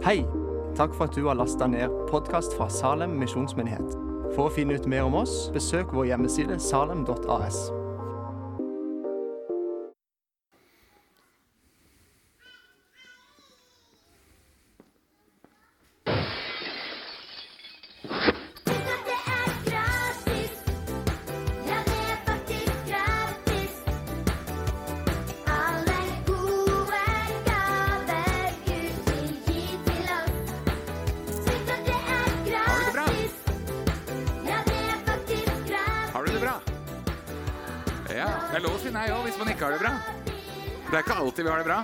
Hei! Takk for at du har lasta ned podkast fra Salem misjonsmyndighet. For å finne ut mer om oss, besøk vår hjemmeside salem.as. Ja, det er lov å si nei òg hvis man ikke har det bra. Det er ikke alltid vi har det bra.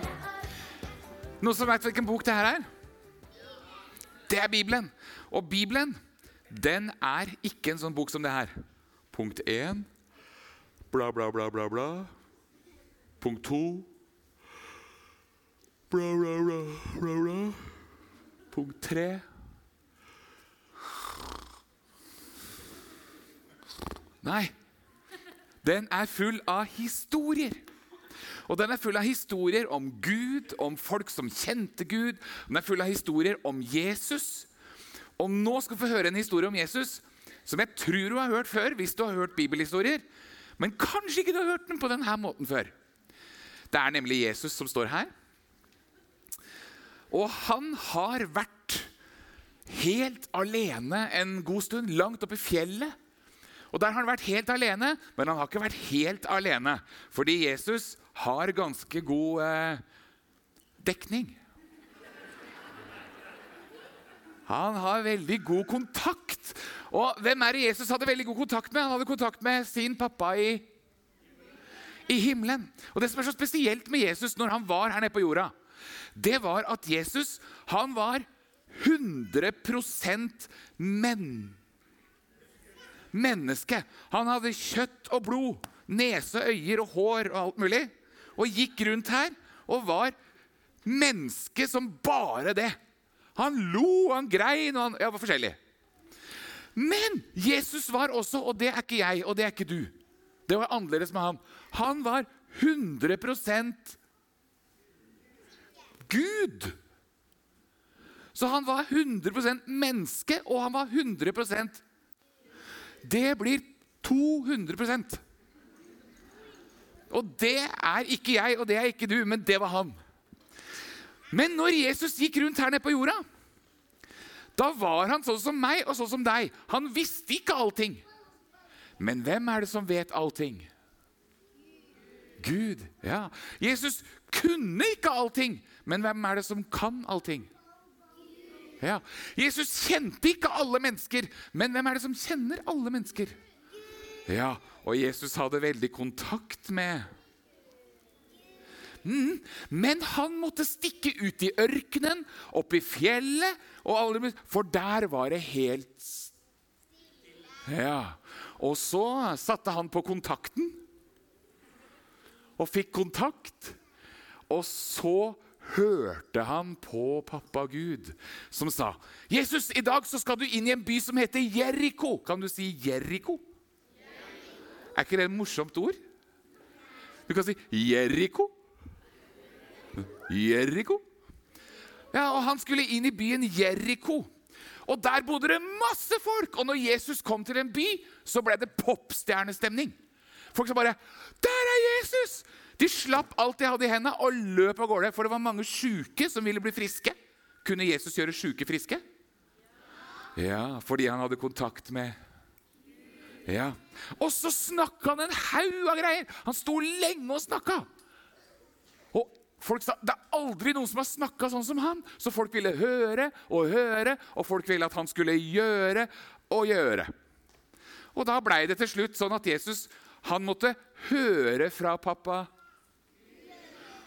Noen som veit hvilken bok det her er? Det er Bibelen. Og Bibelen, den er ikke en sånn bok som det her. Punkt 1 bla, bla, bla, bla, bla. Punkt 2 bla, bla, bla, bla, bla. Punkt 3 Nei. Den er full av historier. Og den er full av historier om Gud, om folk som kjente Gud. Den er full av historier om Jesus. Og nå skal vi få høre en historie om Jesus som jeg tror du har hørt før hvis du har hørt bibelhistorier. Men kanskje ikke du har hørt den på denne måten før. Det er nemlig Jesus som står her. Og han har vært helt alene en god stund, langt oppe i fjellet. Og Der har han vært helt alene, men han har ikke vært helt alene. Fordi Jesus har ganske god eh, dekning. Han har veldig god kontakt. Og hvem er det Jesus hadde veldig god kontakt med? Han hadde kontakt med sin pappa i, i himmelen. Og Det som er så spesielt med Jesus når han var her nede på jorda, det var at Jesus han var 100% menn menneske. Han hadde kjøtt og blod, nese, øyer og hår og alt mulig. Og gikk rundt her og var menneske som bare det. Han lo, han grein og han ja, var forskjellig. Men Jesus var også, og det er ikke jeg, og det er ikke du. Det var annerledes med han. Han var 100% Gud. Så han var 100% menneske, og han var 100 det blir 200% Og det er ikke jeg, og det er ikke du, men det var han. Men når Jesus gikk rundt her nede på jorda, da var han sånn som meg og sånn som deg. Han visste ikke allting. Men hvem er det som vet allting? Gud. ja. Jesus kunne ikke allting, men hvem er det som kan allting? Ja. Jesus kjente ikke alle mennesker, men hvem er det som kjenner alle mennesker? Ja, Og Jesus hadde veldig kontakt med mm, Men han måtte stikke ut i ørkenen, opp i fjellet, og alle, for der var det helt Ja. Og så satte han på kontakten og fikk kontakt. Og så hørte han på pappa Gud, som sa Jesus, i dag skal du inn i en by som heter Jeriko. Kan du si Jeriko? Er ikke det et morsomt ord? Du kan si Jeriko. Jeriko. Ja, og Han skulle inn i byen Jeriko. Og Der bodde det masse folk. Og når Jesus kom til en by, så ble det popstjernestemning. Folk sa bare 'Der er Jesus!' De slapp alt de hadde i hendene, og løp av gårde. For det var mange sjuke som ville bli friske. Kunne Jesus gjøre sjuke friske? Ja, fordi han hadde kontakt med Ja. Og så snakka han en haug av greier. Han sto lenge og snakka. Og folk sa det er aldri noen som har snakka sånn som han. Så folk ville høre og høre, og folk ville at han skulle gjøre og gjøre. Og da blei det til slutt sånn at Jesus han måtte høre fra pappa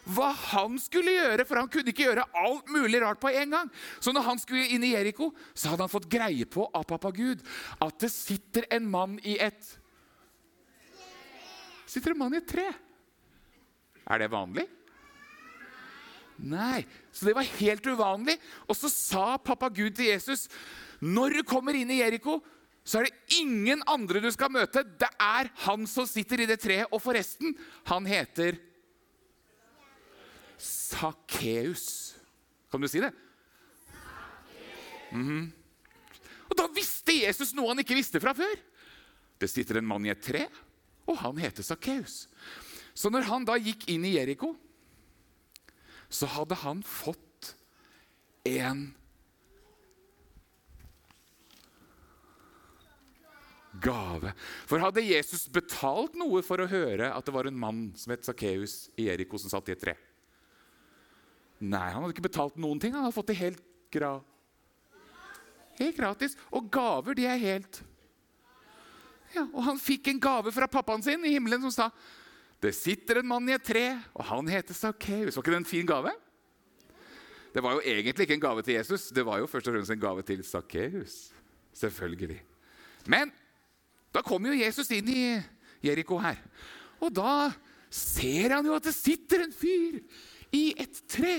hva han skulle gjøre, for han kunne ikke gjøre alt mulig rart på en gang. Så når han skulle inn i Jeriko, så hadde han fått greie på av pappa Gud at det sitter en mann i et Sitter en mann i et tre. Er det vanlig? Nei. Så det var helt uvanlig. Og så sa pappa Gud til Jesus når du kommer inn i Jeriko, så er det ingen andre du skal møte. Det er han som sitter i det treet. Og forresten, han heter Sakkeus. Kan du si det? Og da visste Jesus noe han ikke visste fra før. Det sitter en mann i et tre, og han heter Sakkeus. Så når han da gikk inn i Jeriko, så hadde han fått en gave. For hadde Jesus betalt noe for å høre at det var en mann som het Sakkeus i Jeriko, som satt i et tre? Nei, han hadde ikke betalt noen ting. Han hadde fått det helt, gra helt gratis. Og gaver, de er helt ja, Og han fikk en gave fra pappaen sin i himmelen som sa det sitter en mann i et tre, og han heter Sakkeus. Var ikke det en fin gave? Det var jo egentlig ikke en gave til Jesus, det var jo først og fremst en gave til Sakkeus. Selvfølgelig. Men da kommer jo Jesus inn i Jeriko her. Og da ser han jo at det sitter en fyr i et tre.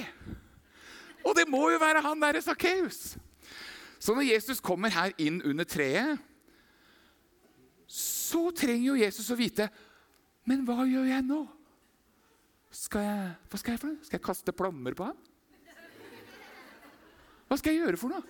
Og det må jo være han derre Sakkeus. Så når Jesus kommer her inn under treet, så trenger jo Jesus å vite Men hva gjør jeg nå? Skal jeg, hva skal jeg for noe? Skal jeg kaste plommer på ham? Hva skal jeg gjøre for noe?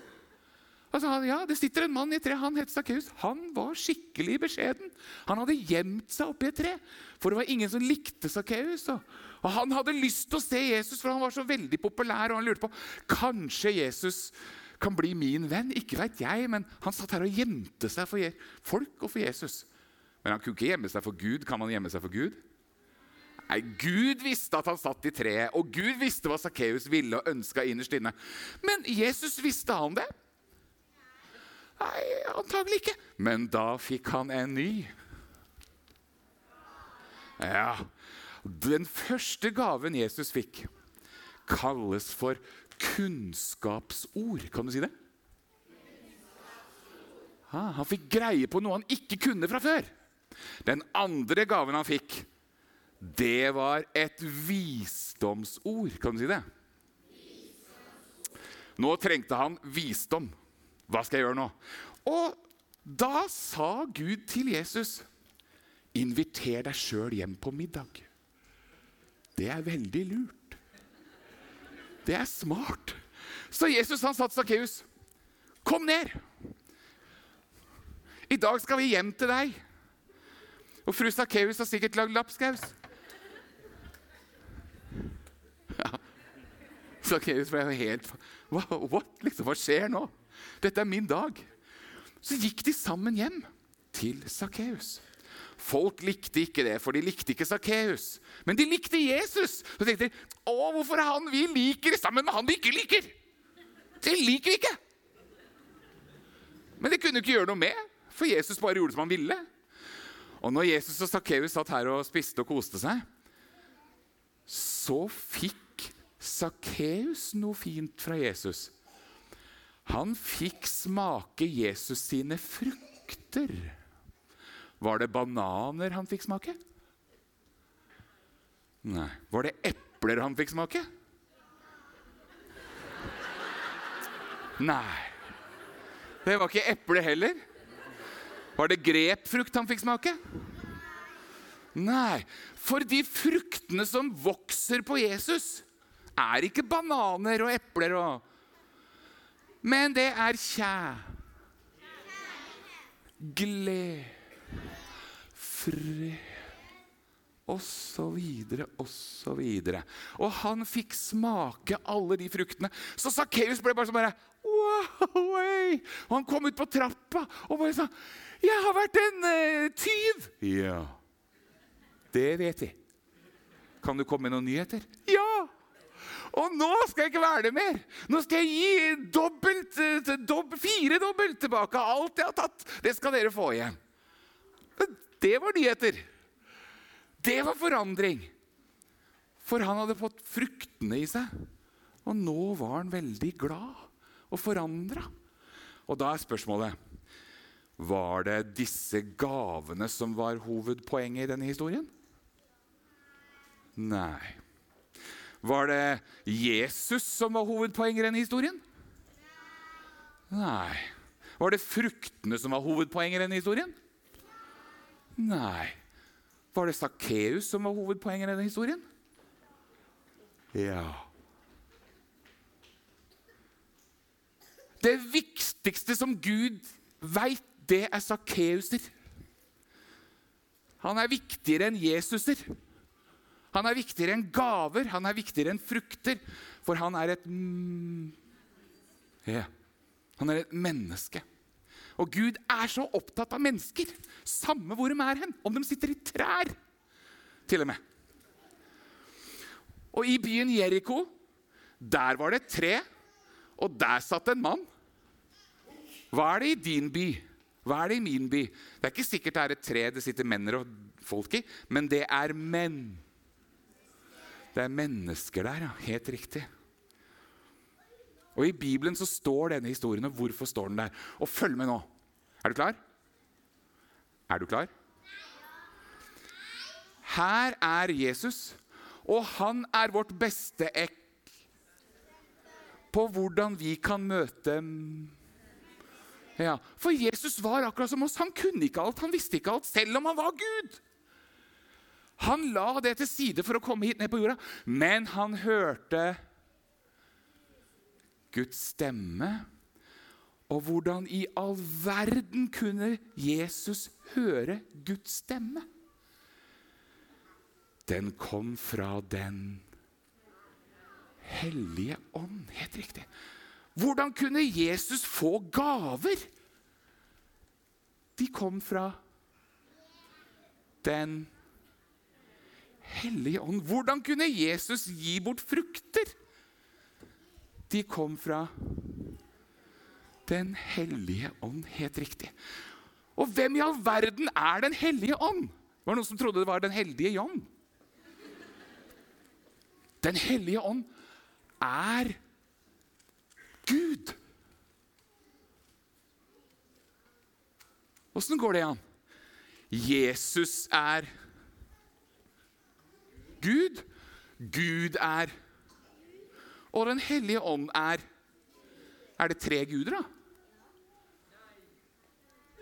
Altså, han- ja, Det sitter en mann i et tre. Han het Sakkeus. Han var skikkelig beskjeden. Han hadde gjemt seg oppi et tre, for det var ingen som likte Sakkeus. Og, og han hadde lyst til å se Jesus, for han var så veldig populær. Og han lurte på kanskje Jesus kan bli min venn. Ikke veit jeg, men han satt her og gjemte seg for folk og for Jesus. Men han kunne ikke gjemme seg for Gud. Kan man gjemme seg for Gud? Nei, Gud visste at han satt i treet, og Gud visste hva Sakkeus ville og ønska innerst inne. Men Jesus visste han det? Nei, antagelig ikke. Men da fikk han en ny. Ja, Den første gaven Jesus fikk, kalles for kunnskapsord. Kan du si det? Ah, han fikk greie på noe han ikke kunne fra før. Den andre gaven han fikk, det var et visdomsord. Kan du si det? Nå trengte han visdom. Hva skal jeg gjøre nå? Og da sa Gud til Jesus, inviter deg sjøl hjem på middag. Det er veldig lurt. Det er smart. Så Jesus han sa til Sakkeus, kom ned. I dag skal vi hjem til deg. Og fru Sakkeus har sikkert lagd lapskaus. Ja. Sakkeus ble helt hva, what? Liksom, hva skjer nå? Dette er min dag. Så gikk de sammen hjem til Sakkeus. Folk likte ikke det, for de likte ikke Sakkeus. Men de likte Jesus. Så tenkte de å, hvorfor er han vi liker sammen med han vi ikke liker? Det liker vi ikke. Men det kunne ikke gjøre noe med, for Jesus bare gjorde som han ville. Og når Jesus og Sakkeus satt her og spiste og koste seg, så fikk Sakkeus noe fint fra Jesus. Han fikk smake Jesus sine frukter. Var det bananer han fikk smake? Nei. Var det epler han fikk smake? Nei. Det var ikke eple heller. Var det grepfrukt han fikk smake? Nei. For de fruktene som vokser på Jesus, er ikke bananer og epler og Men det er kjæ. Gled. Fred. Og så videre, og så videre. Og han fikk smake alle de fruktene. Så Sakkeus ble bare sånn bare wow, hey. Og han kom ut på trappa og bare sa 'Jeg har vært en uh, tyv'. Ja. Det vet vi. Kan du komme med noen nyheter? Ja! Og nå skal jeg ikke være det mer. Nå skal jeg gi dobbelt, fire dobbelt tilbake. Alt jeg har tatt, det skal dere få igjen. Det var nyheter. Det var forandring. For han hadde fått fruktene i seg. Og nå var han veldig glad og forandra. Og da er spørsmålet Var det disse gavene som var hovedpoenget i denne historien? Nei. Var det Jesus som var hovedpoenget i denne historien? Nei. Var det fruktene som var hovedpoenget i denne historien? Nei. Var det Sakkeus som var hovedpoenget i denne historien? Ja. Det viktigste som Gud veit, det er Sakkeuser. Han er viktigere enn Jesuser. Han er viktigere enn gaver, han er viktigere enn frukter. For han er et mm, yeah. Han er et menneske. Og Gud er så opptatt av mennesker, samme hvor de er hen. Om de sitter i trær, til og med. Og i byen Jeriko, der var det et tre, og der satt en mann. Hva er det i din by? Hva er det i min by? Det er ikke sikkert det er et tre det sitter menn og folk i, men det er menn. Det er mennesker der, ja. Helt riktig. Og I Bibelen så står denne historien, og hvorfor står den der? Og følg med nå. Er du klar? Er du klar? Her er Jesus, og han er vårt beste ekk på hvordan vi kan møte ja, For Jesus var akkurat som oss. Han kunne ikke alt, han visste ikke alt, selv om han var Gud. Han la det til side for å komme hit ned på jorda, men han hørte Guds stemme. Og hvordan i all verden kunne Jesus høre Guds stemme? Den kom fra Den hellige ånd. Helt riktig. Hvordan kunne Jesus få gaver? De kom fra Den hellige ånd. Hvordan kunne Jesus gi bort frukter? De kom fra Den hellige ånd. Helt riktig. Og hvem i all verden er Den hellige ånd? Var det noen som trodde det var Den heldige John? Den hellige ånd er Gud. Åssen går det an? Jesus er Gud. Gud er Og Den hellige ånd er Er det tre guder, da?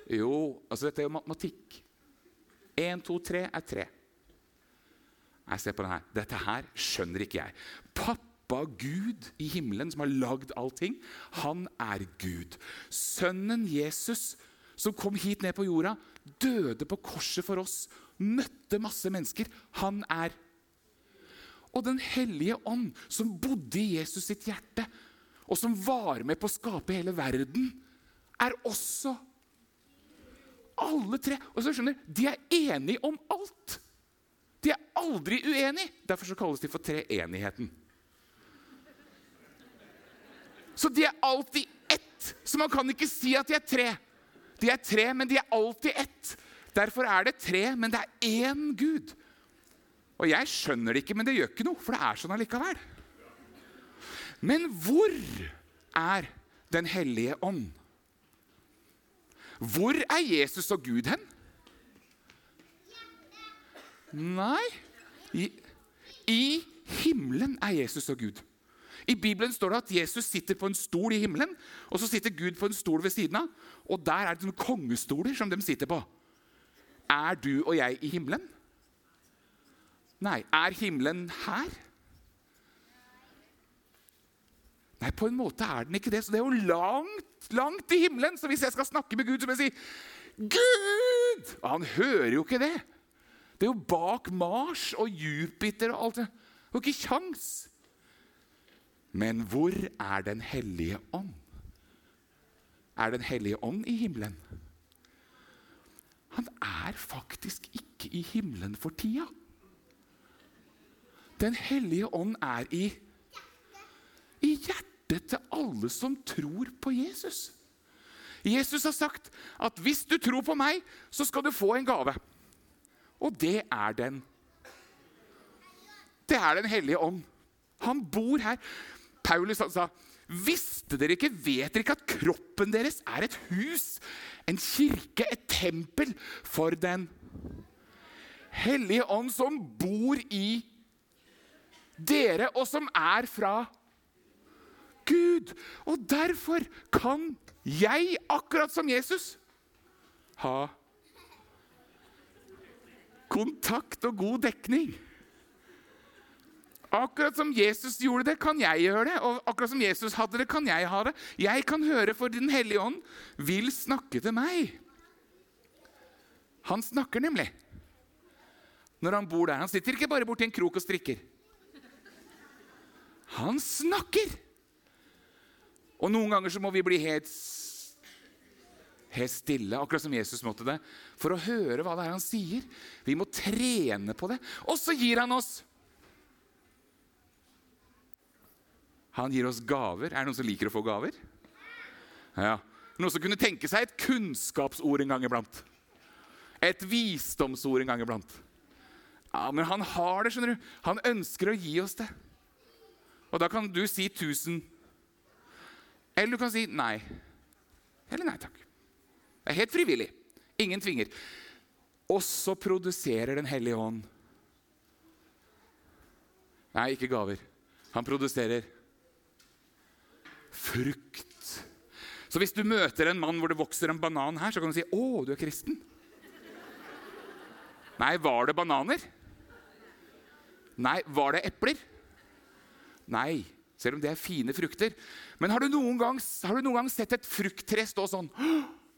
Jo, altså dette er jo matematikk. Én, to, tre er tre. Jeg ser på den her. Dette her skjønner ikke jeg. Pappa Gud i himmelen, som har lagd allting, han er Gud. Sønnen Jesus, som kom hit ned på jorda, døde på korset for oss, møtte masse mennesker. Han er Og Den hellige ånd, som bodde i Jesus sitt hjerte, og som var med på å skape hele verden, er også alle tre. Og så skjønner De er enige om alt. De er aldri uenige. Derfor så kalles de for treenigheten. Så de er alltid ett. Så man kan ikke si at de er tre. De er tre, men de er alltid ett. Derfor er det tre, men det er én Gud. Og jeg skjønner det ikke, men det gjør ikke noe, for det er sånn allikevel. Men hvor er Den hellige ånd? Hvor er Jesus og Gud hen? Nei. I, I himmelen er Jesus og Gud. I Bibelen står det at Jesus sitter på en stol i himmelen, og så sitter Gud på en stol ved siden av. Og der er det noen kongestoler som de sitter på. Er du og jeg i himmelen? Nei. Er himmelen her? Nei, på en måte er den ikke det. Så det er jo langt, langt i himmelen. Så hvis jeg skal snakke med Gud, så må jeg si Gud! Og han hører jo ikke det. Det er jo bak Mars og Jupiter og alt det. Det er jo ikke kjangs. Men hvor er Den hellige ånd? Er Den hellige ånd i himmelen? Han er faktisk ikke i himmelen for tida. Den hellige ånd er i, i hjertet til alle som tror på Jesus. Jesus har sagt at hvis du tror på meg, så skal du få en gave. Og det er den. Det er Den hellige ånd. Han bor her. Paulus sa Visste dere ikke, vet dere ikke at kroppen deres er et hus, en kirke, et tempel for Den hellige ånd, som bor i dere, og som er fra Gud. Og derfor kan jeg, akkurat som Jesus, ha kontakt og god dekning. Akkurat som Jesus gjorde det, kan jeg gjøre det. Og akkurat som Jesus hadde det, kan jeg ha det. Jeg kan høre, for Den hellige ånd vil snakke til meg. Han snakker nemlig når han bor der. Han sitter ikke bare borti en krok og strikker. Han snakker! Og noen ganger så må vi bli helt, helt stille, akkurat som Jesus måtte det, for å høre hva det er han sier. Vi må trene på det. Og så gir han oss Han gir oss gaver. Er det noen som liker å få gaver? Ja. Noen som kunne tenke seg et kunnskapsord en gang iblant. Et visdomsord en gang iblant. Ja, Men han har det, skjønner du. Han ønsker å gi oss det. Og da kan du si 1000. Eller du kan si nei. Eller nei takk. Det er helt frivillig. Ingen tvinger. Og så produserer Den hellige ånd Nei, ikke gaver. Han produserer frukt. Så hvis du møter en mann hvor det vokser en banan her, så kan du si 'Å, du er kristen'. Nei, var det bananer? Nei, var det epler? Nei, selv om det er fine frukter. Men har du noen gang, du noen gang sett et frukttre stå sånn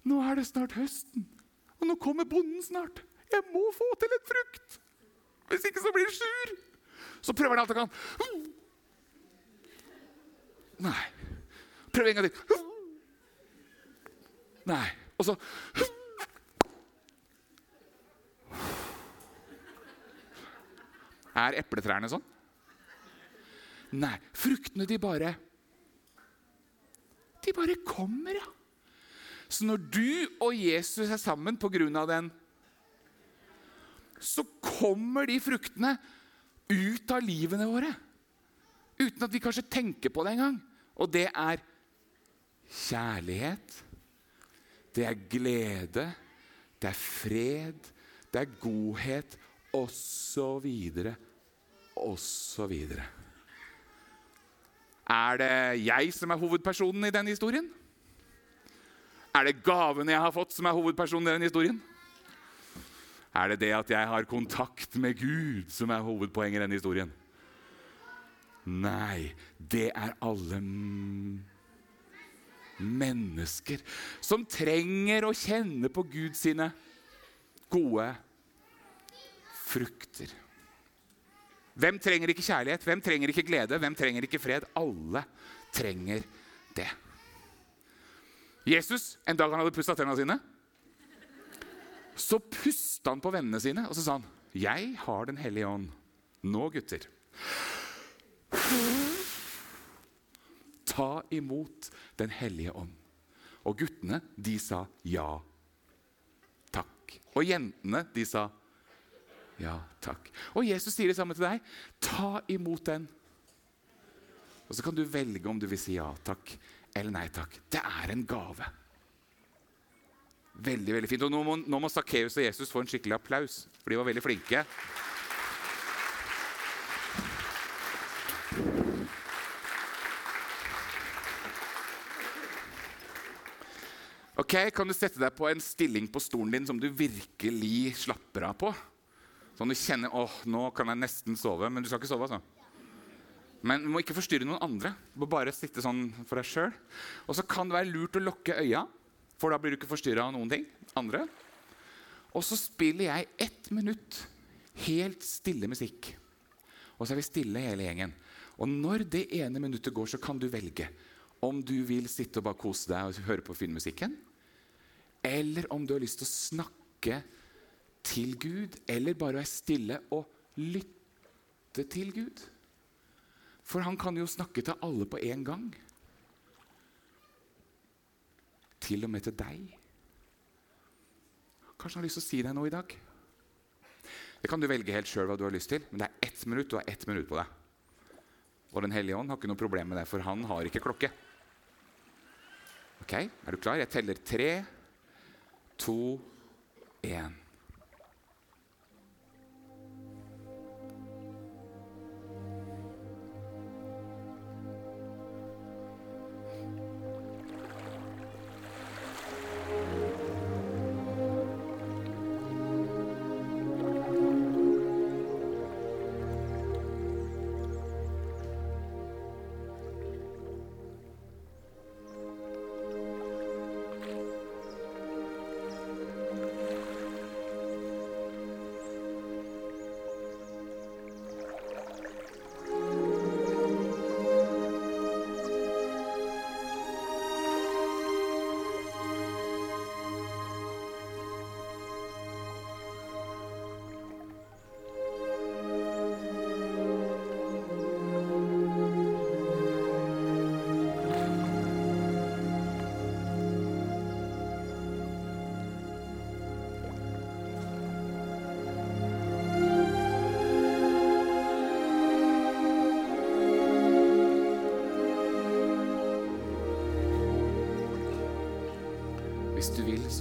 Nå er det snart høsten, og nå kommer bonden snart. Jeg må få til en frukt. Hvis ikke så blir det sur. Så prøver han alt han kan. Nei. Prøv en gang til. Nei. Og så Er epletrærne sånn? Nei. Fruktene, de bare De bare kommer, ja. Så når du og Jesus er sammen av den, så kommer de fruktene ut av livene våre. Uten at vi kanskje tenker på det engang. Og det er kjærlighet, det er glede, det er fred, det er godhet, Og så videre. Og så osv. Er det jeg som er hovedpersonen i denne historien? Er det gavene jeg har fått, som er hovedpersonen i denne historien? Er det det at jeg har kontakt med Gud, som er hovedpoenget i denne historien? Nei, det er alle mennesker som trenger å kjenne på Gud sine gode frukter. Hvem trenger ikke kjærlighet? Hvem trenger ikke glede? Hvem trenger ikke fred? Alle trenger det. Jesus, en dag han hadde pussa tennene sine, så pusta han på vennene sine og så sa han, 'Jeg har Den hellige ånd. Nå, gutter, ta imot Den hellige ånd.' Og guttene, de sa ja. Takk. Og jentene, de sa ja, takk. Og Jesus sier det samme til deg. Ta imot den. Og så kan du velge om du vil si ja takk eller nei takk. Det er en gave. Veldig, veldig fint. Og nå må, nå må Sakkeus og Jesus få en skikkelig applaus, for de var veldig flinke. Ok, Kan du sette deg på en stilling på stolen din som du virkelig slapper av på? Sånn du kjenner åh, nå kan jeg nesten sove, men du skal ikke sove. altså. Men du må ikke forstyrre noen andre. Du må bare sitte sånn for deg sjøl. Og så kan det være lurt å lukke øya, for da blir du ikke forstyrra av noen ting. andre. Og så spiller jeg ett minutt helt stille musikk. Og så er vi stille hele gjengen. Og når det ene minuttet går, så kan du velge om du vil sitte og bare kose deg og høre på filmmusikken, eller om du har lyst til å snakke til Gud, eller bare være stille og lytte til Gud. For han kan jo snakke til alle på en gang. Til og med til deg. Kanskje han har lyst til å si deg noe i dag? Det kan du velge helt sjøl hva du har lyst til, men det er ett minutt. Du har ett minutt på deg. Og Den hellige ånd har ikke noe problem med det, for han har ikke klokke. Ok, Er du klar? Jeg teller tre, to, én.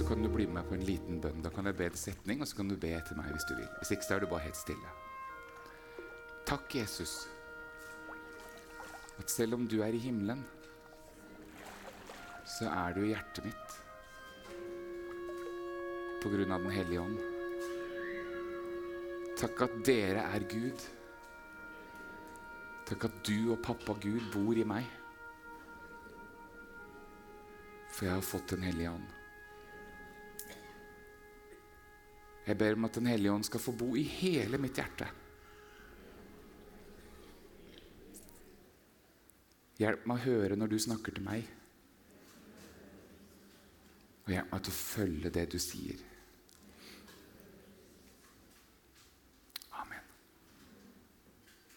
Så kan du bli med meg på en liten bønn. Da kan jeg be en setning, og så kan du be etter meg hvis du vil. Hvis ikke, så er du bare helt stille. Takk, Jesus, at selv om du er i himmelen, så er du i hjertet mitt på grunn av Den hellige ånd. Takk at dere er Gud. Takk at du og pappa Gud bor i meg. For jeg har fått Den hellige ånd. Jeg ber om at Den hellige ånd skal få bo i hele mitt hjerte. Hjelp meg å høre når du snakker til meg. Og hjelp meg til å følge det du sier.